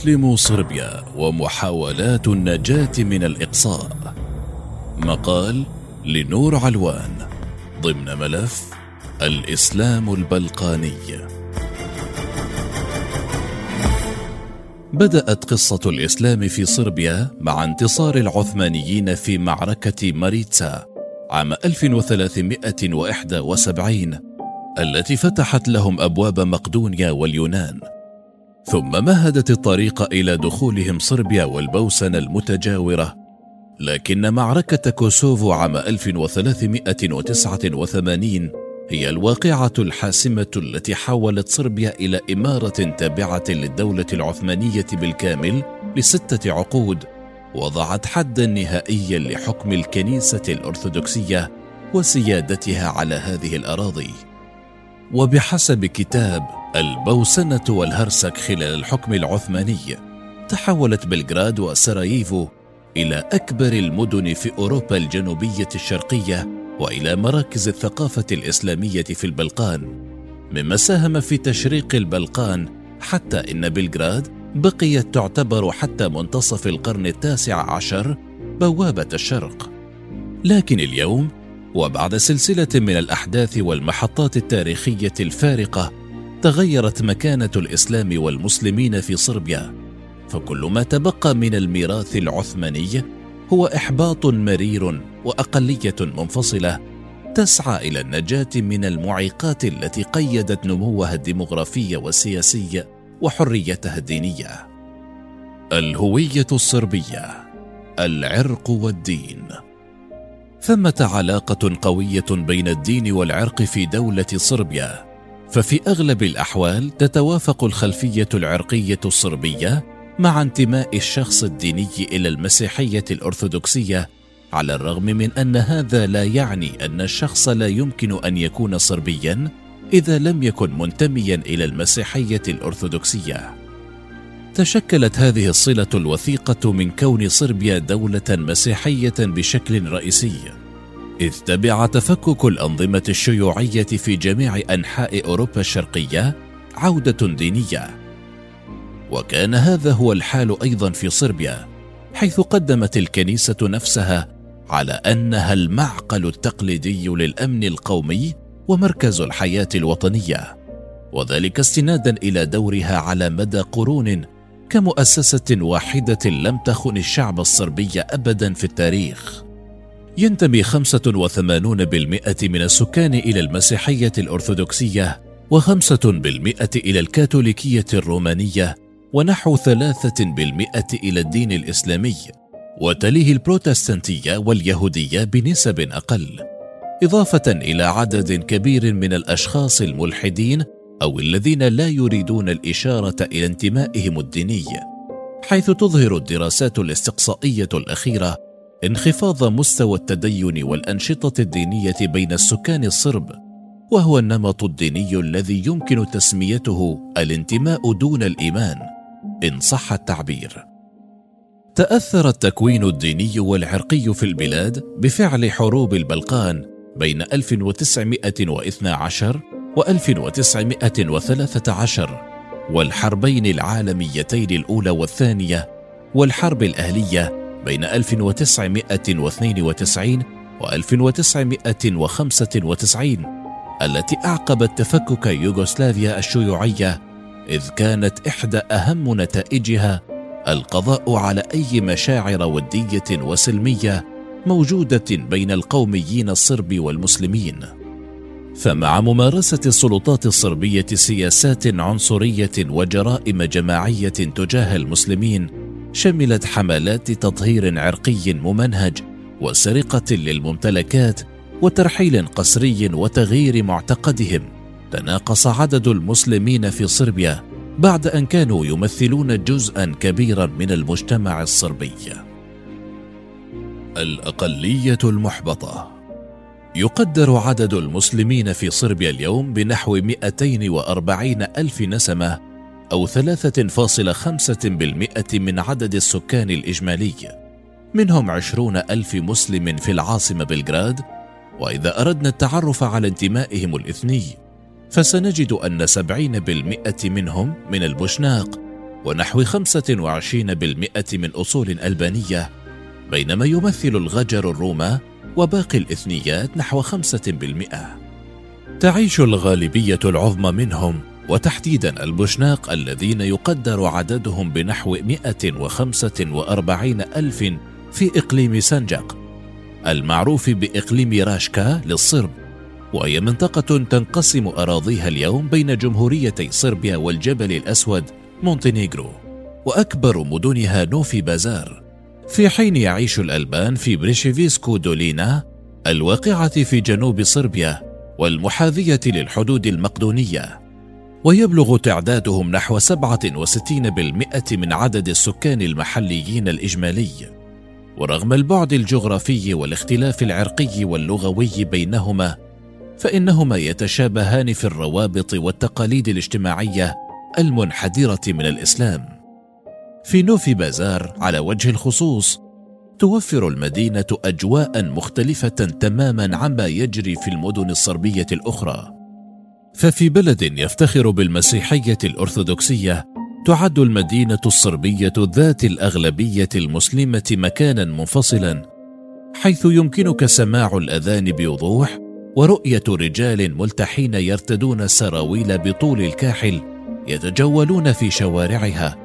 مسلم صربيا ومحاولات النجاة من الإقصاء. مقال لنور علوان ضمن ملف الإسلام البلقاني. بدأت قصة الإسلام في صربيا مع انتصار العثمانيين في معركة ماريتسا عام 1371 التي فتحت لهم أبواب مقدونيا واليونان. ثم مهدت الطريق إلى دخولهم صربيا والبوسنة المتجاورة. لكن معركة كوسوفو عام 1389 هي الواقعة الحاسمة التي حولت صربيا إلى إمارة تابعة للدولة العثمانية بالكامل لستة عقود وضعت حدا نهائيا لحكم الكنيسة الأرثوذكسية وسيادتها على هذه الأراضي. وبحسب كتاب البوسنة والهرسك خلال الحكم العثماني تحولت بلغراد وسراييفو إلى أكبر المدن في أوروبا الجنوبية الشرقية وإلى مراكز الثقافة الإسلامية في البلقان مما ساهم في تشريق البلقان حتى إن بلغراد بقيت تعتبر حتى منتصف القرن التاسع عشر بوابة الشرق. لكن اليوم وبعد سلسلة من الأحداث والمحطات التاريخية الفارقة تغيرت مكانة الإسلام والمسلمين في صربيا فكل ما تبقى من الميراث العثماني هو إحباط مرير وأقلية منفصلة تسعى إلى النجاة من المعيقات التي قيدت نموها الديمغرافي والسياسي وحريتها الدينية. الهوية الصربية العرق والدين. ثمه علاقة قوية بين الدين والعرق في دولة صربيا ففي أغلب الأحوال تتوافق الخلفية العرقية الصربية مع انتماء الشخص الديني إلى المسيحية الأرثوذكسية على الرغم من أن هذا لا يعني أن الشخص لا يمكن أن يكون صربيا إذا لم يكن منتميا إلى المسيحية الأرثوذكسية. تشكلت هذه الصلة الوثيقة من كون صربيا دولة مسيحية بشكل رئيسي. إذ تبع تفكك الأنظمة الشيوعية في جميع أنحاء أوروبا الشرقية عودة دينية. وكان هذا هو الحال أيضا في صربيا حيث قدمت الكنيسة نفسها على أنها المعقل التقليدي للأمن القومي ومركز الحياة الوطنية. وذلك استنادا إلى دورها على مدى قرون كمؤسسة واحدة لم تخن الشعب الصربي ابدا في التاريخ. ينتمي 85% من السكان إلى المسيحية الأرثوذكسية و5% إلى الكاثوليكية الرومانية ونحو 3% إلى الدين الإسلامي وتليه البروتستانتية واليهودية بنسب أقل. إضافة إلى عدد كبير من الأشخاص الملحدين أو الذين لا يريدون الإشارة إلى انتمائهم الديني حيث تظهر الدراسات الاستقصائية الأخيرة انخفاض مستوى التدين والأنشطة الدينية بين السكان الصرب وهو النمط الديني الذي يمكن تسميته الانتماء دون الإيمان إن صح التعبير. تأثر التكوين الديني والعرقي في البلاد بفعل حروب البلقان بين 1912 و 1913 والحربين العالميتين الأولى والثانية والحرب الأهلية بين 1992 و 1995 التي أعقبت تفكك يوغوسلافيا الشيوعية إذ كانت إحدى أهم نتائجها القضاء على أي مشاعر ودية وسلمية موجودة بين القوميين الصرب والمسلمين. فمع ممارسة السلطات الصربية سياسات عنصرية وجرائم جماعية تجاه المسلمين شملت حملات تطهير عرقي ممنهج وسرقة للممتلكات وترحيل قسري وتغيير معتقدهم. تناقص عدد المسلمين في صربيا بعد أن كانوا يمثلون جزءا كبيرا من المجتمع الصربي. الأقلية المحبطة. يقدر عدد المسلمين في صربيا اليوم بنحو 240 ألف نسمة أو 3.5% من عدد السكان الإجمالي. منهم عشرون ألف مسلم في العاصمة بلغراد وإذا أردنا التعرف على انتمائهم الإثني فسنجد أن سبعين بالمئة منهم من البوشناق ونحو خمسة وعشرين بالمئة من أصول ألبانية بينما يمثل الغجر الروما وباقي الإثنيات نحو خمسة بالمئة. تعيش الغالبية العظمى منهم وتحديدا البوشناق الذين يقدر عددهم بنحو 145 ألف في إقليم سنجق المعروف بإقليم راشكا للصرب وهي منطقة تنقسم أراضيها اليوم بين جمهوريتي صربيا والجبل الأسود مونتينيغرو وأكبر مدنها نوفي بازار. في حين يعيش الألبان في بريشيفيسكو دولينا الواقعة في جنوب صربيا والمحاذية للحدود المقدونية. ويبلغ تعدادهم نحو 67 بالمئة من عدد السكان المحليين الإجمالي. ورغم البعد الجغرافي والاختلاف العرقي واللغوي بينهما فإنهما يتشابهان في الروابط والتقاليد الاجتماعية المنحدرة من الإسلام. في نوفي بازار على وجه الخصوص توفر المدينة أجواء مختلفة تماما عما يجري في المدن الصربية الأخرى. ففي بلد يفتخر بالمسيحية الأرثوذكسية تعد المدينة الصربية ذات الأغلبية المسلمة مكانا منفصلا حيث يمكنك سماع الأذان بوضوح ورؤية رجال ملتحين يرتدون سراويل بطول الكاحل يتجولون في شوارعها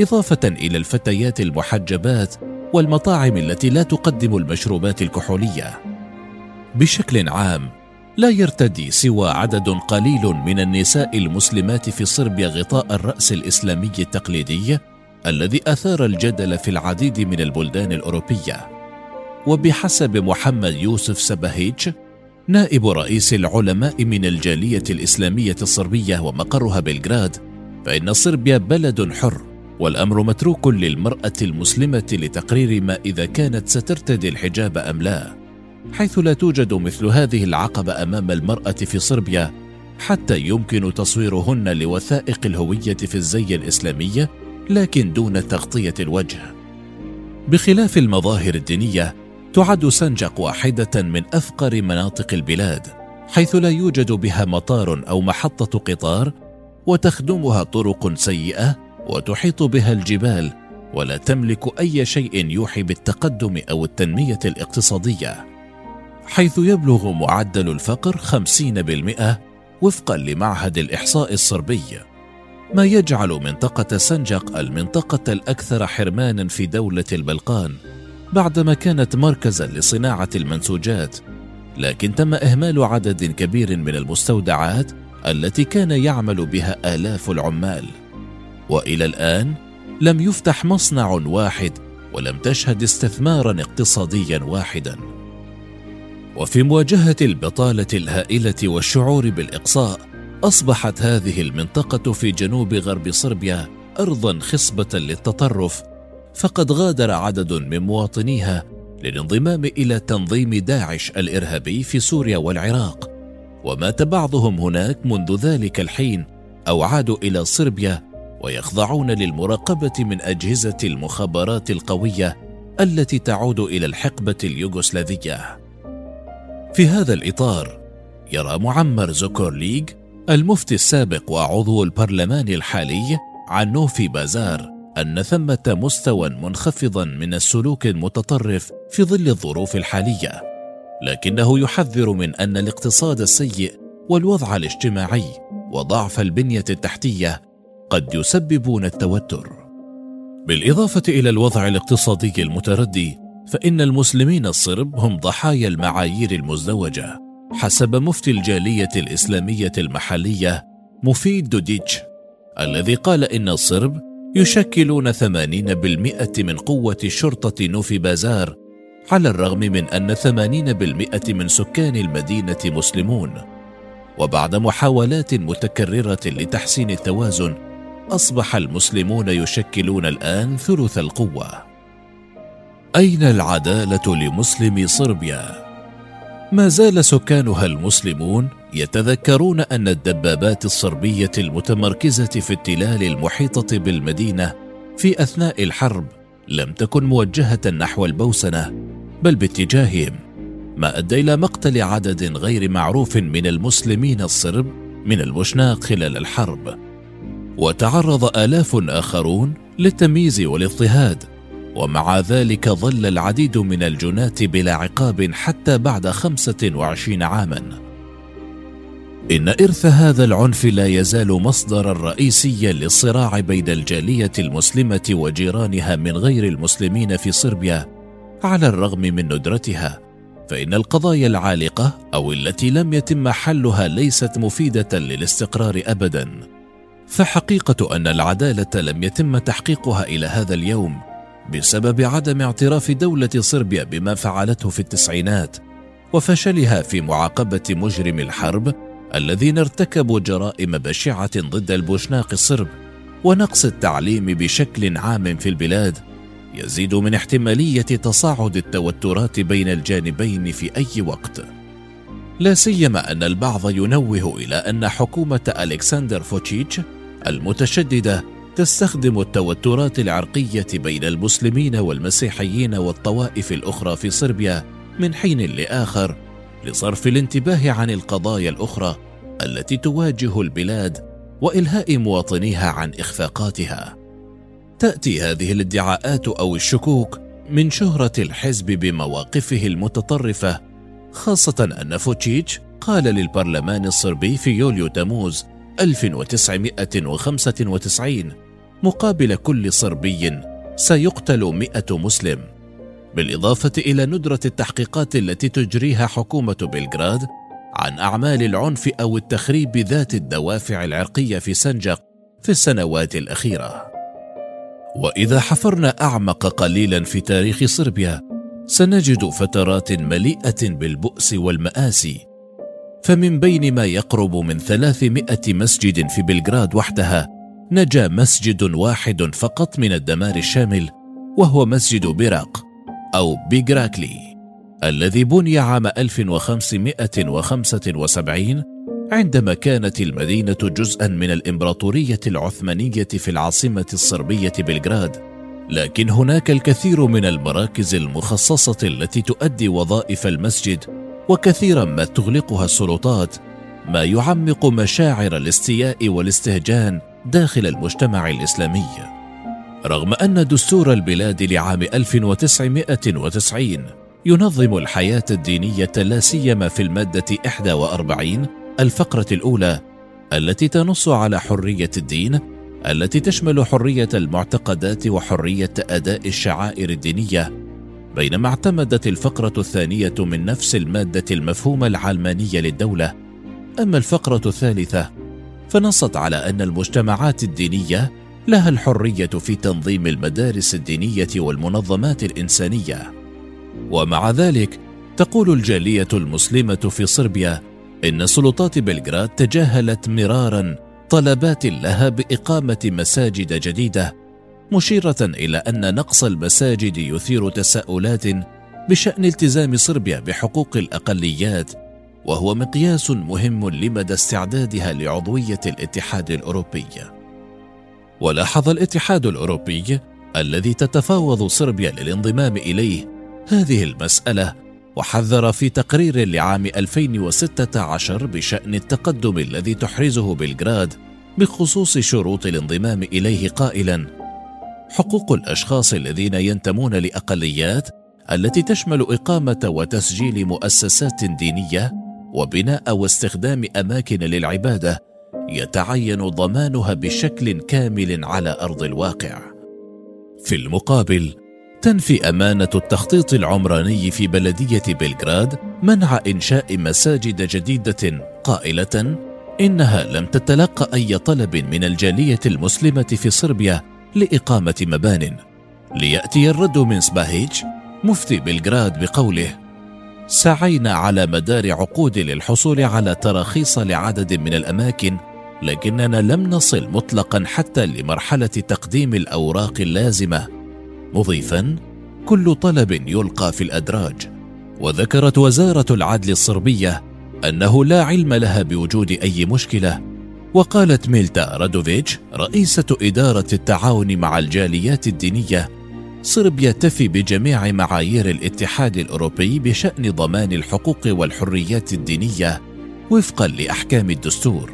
إضافة إلى الفتيات المحجبات والمطاعم التي لا تقدم المشروبات الكحولية. بشكل عام لا يرتدي سوى عدد قليل من النساء المسلمات في صربيا غطاء الرأس الإسلامي التقليدي الذي أثار الجدل في العديد من البلدان الأوروبية. وبحسب محمد يوسف سباهيتش نائب رئيس العلماء من الجالية الإسلامية الصربية ومقرها بلغراد فإن صربيا بلد حر والأمر متروك للمرأة المسلمة لتقرير ما إذا كانت سترتدي الحجاب أم لا. حيث لا توجد مثل هذه العقبة أمام المرأة في صربيا حتى يمكن تصويرهن لوثائق الهوية في الزي الإسلامي لكن دون تغطية الوجه. بخلاف المظاهر الدينية تعد سنجق واحدة من أفقر مناطق البلاد حيث لا يوجد بها مطار أو محطة قطار وتخدمها طرق سيئة وتحيط بها الجبال ولا تملك أي شيء يوحي بالتقدم أو التنمية الاقتصادية. حيث يبلغ معدل الفقر خمسين بالمئة وفقا لمعهد الإحصاء الصربي. ما يجعل منطقة سنجق المنطقة الأكثر حرمانا في دولة البلقان بعدما كانت مركزا لصناعة المنسوجات. لكن تم إهمال عدد كبير من المستودعات التي كان يعمل بها آلاف العمال. وإلى الآن لم يفتح مصنع واحد ولم تشهد استثمارا اقتصاديا واحدا. وفي مواجهة البطالة الهائلة والشعور بالإقصاء أصبحت هذه المنطقة في جنوب غرب صربيا ارضا خصبة للتطرف فقد غادر عدد من مواطنيها للانضمام إلى تنظيم داعش الإرهابي في سوريا والعراق. ومات بعضهم هناك منذ ذلك الحين أو عادوا إلى صربيا ويخضعون للمراقبة من أجهزة المخابرات القوية التي تعود إلى الحقبة اليوغوسلافية. في هذا الإطار يرى معمر زوكورليغ المفتي السابق وعضو البرلمان الحالي عن نوفي بازار أن ثمة مستوى منخفضا من السلوك المتطرف في ظل الظروف الحالية لكنه يحذر من أن الاقتصاد السيء والوضع الاجتماعي وضعف البنية التحتية قد يسببون التوتر. بالإضافة إلى الوضع الاقتصادي المتردي فإن المسلمين الصرب هم ضحايا المعايير المزدوجة. حسب مفتي الجالية الإسلامية المحلية مفيد دوديتش الذي قال إن الصرب يشكلون ثمانين بالمئة من قوة شرطة نوفي بازار على الرغم من أن ثمانين بالمئة من سكان المدينة مسلمون. وبعد محاولات متكررة لتحسين التوازن أصبح المسلمون يشكلون الآن ثلث القوة. أين العدالة لمسلمي صربيا؟ ما زال سكانها المسلمون يتذكرون أن الدبابات الصربية المتمركزة في التلال المحيطة بالمدينة في أثناء الحرب لم تكن موجهة نحو البوسنة بل باتجاههم ما أدى إلى مقتل عدد غير معروف من المسلمين الصرب من البوشناق خلال الحرب وتعرض آلاف آخرون للتمييز والاضطهاد ومع ذلك ظل العديد من الجناة بلا عقاب حتى بعد خمسة وعشرين عاما. إن إرث هذا العنف لا يزال مصدرا رئيسيا للصراع بين الجالية المسلمة وجيرانها من غير المسلمين في صربيا على الرغم من ندرتها. فإن القضايا العالقة أو التي لم يتم حلها ليست مفيدة للاستقرار أبدا. فحقيقة أن العدالة لم يتم تحقيقها إلى هذا اليوم بسبب عدم اعتراف دولة صربيا بما فعلته في التسعينات وفشلها في معاقبة مجرم الحرب الذين ارتكبوا جرائم بشعة ضد البوشناق الصرب ونقص التعليم بشكل عام في البلاد يزيد من احتمالية تصاعد التوترات بين الجانبين في أي وقت. لا سيما أن البعض ينوه إلى أن حكومة ألكسندر فوتشيتش المتشددة تستخدم التوترات العرقية بين المسلمين والمسيحيين والطوائف الأخرى في صربيا من حين لآخر لصرف الانتباه عن القضايا الأخرى التي تواجه البلاد وإلهاء مواطنيها عن إخفاقاتها. تأتي هذه الادعاءات أو الشكوك من شهرة الحزب بمواقفه المتطرفة خاصة أن فوتشيتش قال للبرلمان الصربي في يوليو تموز 1995 مقابل كل صربي سيقتل مئة مسلم. بالإضافة إلى ندرة التحقيقات التي تجريها حكومة بلغراد عن أعمال العنف أو التخريب ذات الدوافع العرقية في سنجق في السنوات الأخيرة. وإذا حفرنا أعمق قليلا في تاريخ صربيا سنجد فترات مليئة بالبؤس والمآسي فمن بين ما يقرب من ثلاثمائة مسجد في بلغراد وحدها نجا مسجد واحد فقط من الدمار الشامل وهو مسجد بيراق أو بيغراكلي الذي بني عام 1575 عندما كانت المدينة جزءا من الإمبراطورية العثمانية في العاصمة الصربية بلغراد. لكن هناك الكثير من المراكز المخصصة التي تؤدي وظائف المسجد وكثيرا ما تغلقها السلطات ما يعمق مشاعر الاستياء والاستهجان داخل المجتمع الإسلامي. رغم أن دستور البلاد لعام 1990 ينظم الحياة الدينية لا سيما في المادة 41 الفقرة الأولى التي تنص على حرية الدين التي تشمل حرية المعتقدات وحرية أداء الشعائر الدينية بينما اعتمدت الفقرة الثانية من نفس المادة المفهوم العلماني للدولة. أما الفقرة الثالثة فنصت على أن المجتمعات الدينية لها الحرية في تنظيم المدارس الدينية والمنظمات الإنسانية. ومع ذلك تقول الجالية المسلمة في صربيا إن سلطات بلغراد تجاهلت مرارا طلبات لها بإقامة مساجد جديدة مشيرة إلى أن نقص المساجد يثير تساؤلات بشأن التزام صربيا بحقوق الأقليات وهو مقياس مهم لمدى استعدادها لعضوية الاتحاد الأوروبي. ولاحظ الاتحاد الأوروبي الذي تتفاوض صربيا للانضمام إليه هذه المسألة وحذر في تقرير لعام 2016 بشأن التقدم الذي تحرزه بلغراد بخصوص شروط الانضمام إليه قائلا: حقوق الأشخاص الذين ينتمون لأقليات التي تشمل إقامة وتسجيل مؤسسات دينية وبناء واستخدام أماكن للعبادة يتعين ضمانها بشكل كامل على أرض الواقع. في المقابل تنفي أمانة التخطيط العمراني في بلدية بلغراد منع إنشاء مساجد جديدة قائلة إنها لم تتلقى أي طلب من الجالية المسلمة في صربيا لإقامة مبان. ليأتي الرد من سباهيتش مفتي بلغراد بقوله سعينا على مدار عقود للحصول على تراخيص لعدد من الأماكن لكننا لم نصل مطلقا حتى لمرحلة تقديم الأوراق اللازمة. مضيفا كل طلب يلقى في الأدراج. وذكرت وزارة العدل الصربية أنه لا علم لها بوجود أي مشكلة. وقالت ميلتا رادوفيتش رئيسة إدارة التعاون مع الجاليات الدينية صربيا تفي بجميع معايير الاتحاد الأوروبي بشأن ضمان الحقوق والحريات الدينية وفقا لأحكام الدستور.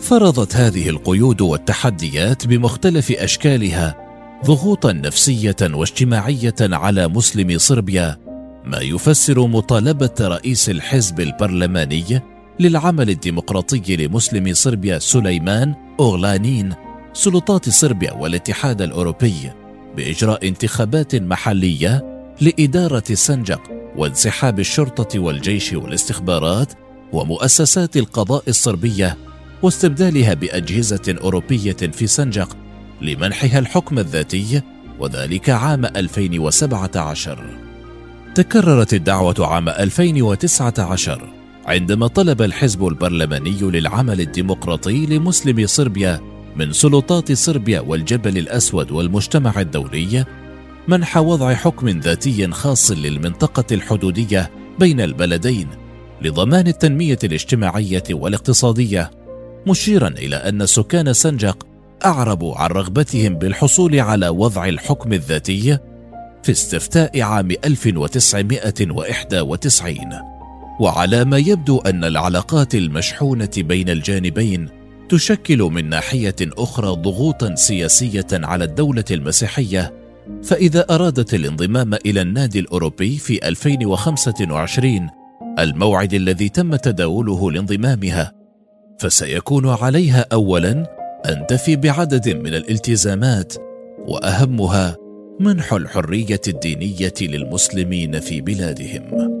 فرضت هذه القيود والتحديات بمختلف أشكالها ضغوطا نفسية واجتماعية على مسلمي صربيا ما يفسر مطالبة رئيس الحزب البرلماني للعمل الديمقراطي لمسلمي صربيا سليمان اوغلانين سلطات صربيا والاتحاد الأوروبي بإجراء انتخابات محلية لإدارة سنجق وانسحاب الشرطة والجيش والاستخبارات ومؤسسات القضاء الصربية واستبدالها بأجهزة أوروبية في سنجق لمنحها الحكم الذاتي وذلك عام 2017 تكررت الدعوة عام 2019 عندما طلب الحزب البرلماني للعمل الديمقراطي لمسلمي صربيا من سلطات صربيا والجبل الأسود والمجتمع الدولي منح وضع حكم ذاتي خاص للمنطقة الحدودية بين البلدين لضمان التنمية الاجتماعية والاقتصادية مشيرا إلى أن سكان سنجق أعربوا عن رغبتهم بالحصول على وضع الحكم الذاتي في استفتاء عام 1991 وعلى ما يبدو أن العلاقات المشحونة بين الجانبين تشكل من ناحية أخرى ضغوطا سياسية على الدولة المسيحية فإذا أرادت الانضمام إلى النادي الأوروبي في 2025 الموعد الذي تم تداوله لانضمامها فسيكون عليها أولا أن تفي بعدد من الالتزامات وأهمها منح الحرية الدينية للمسلمين في بلادهم.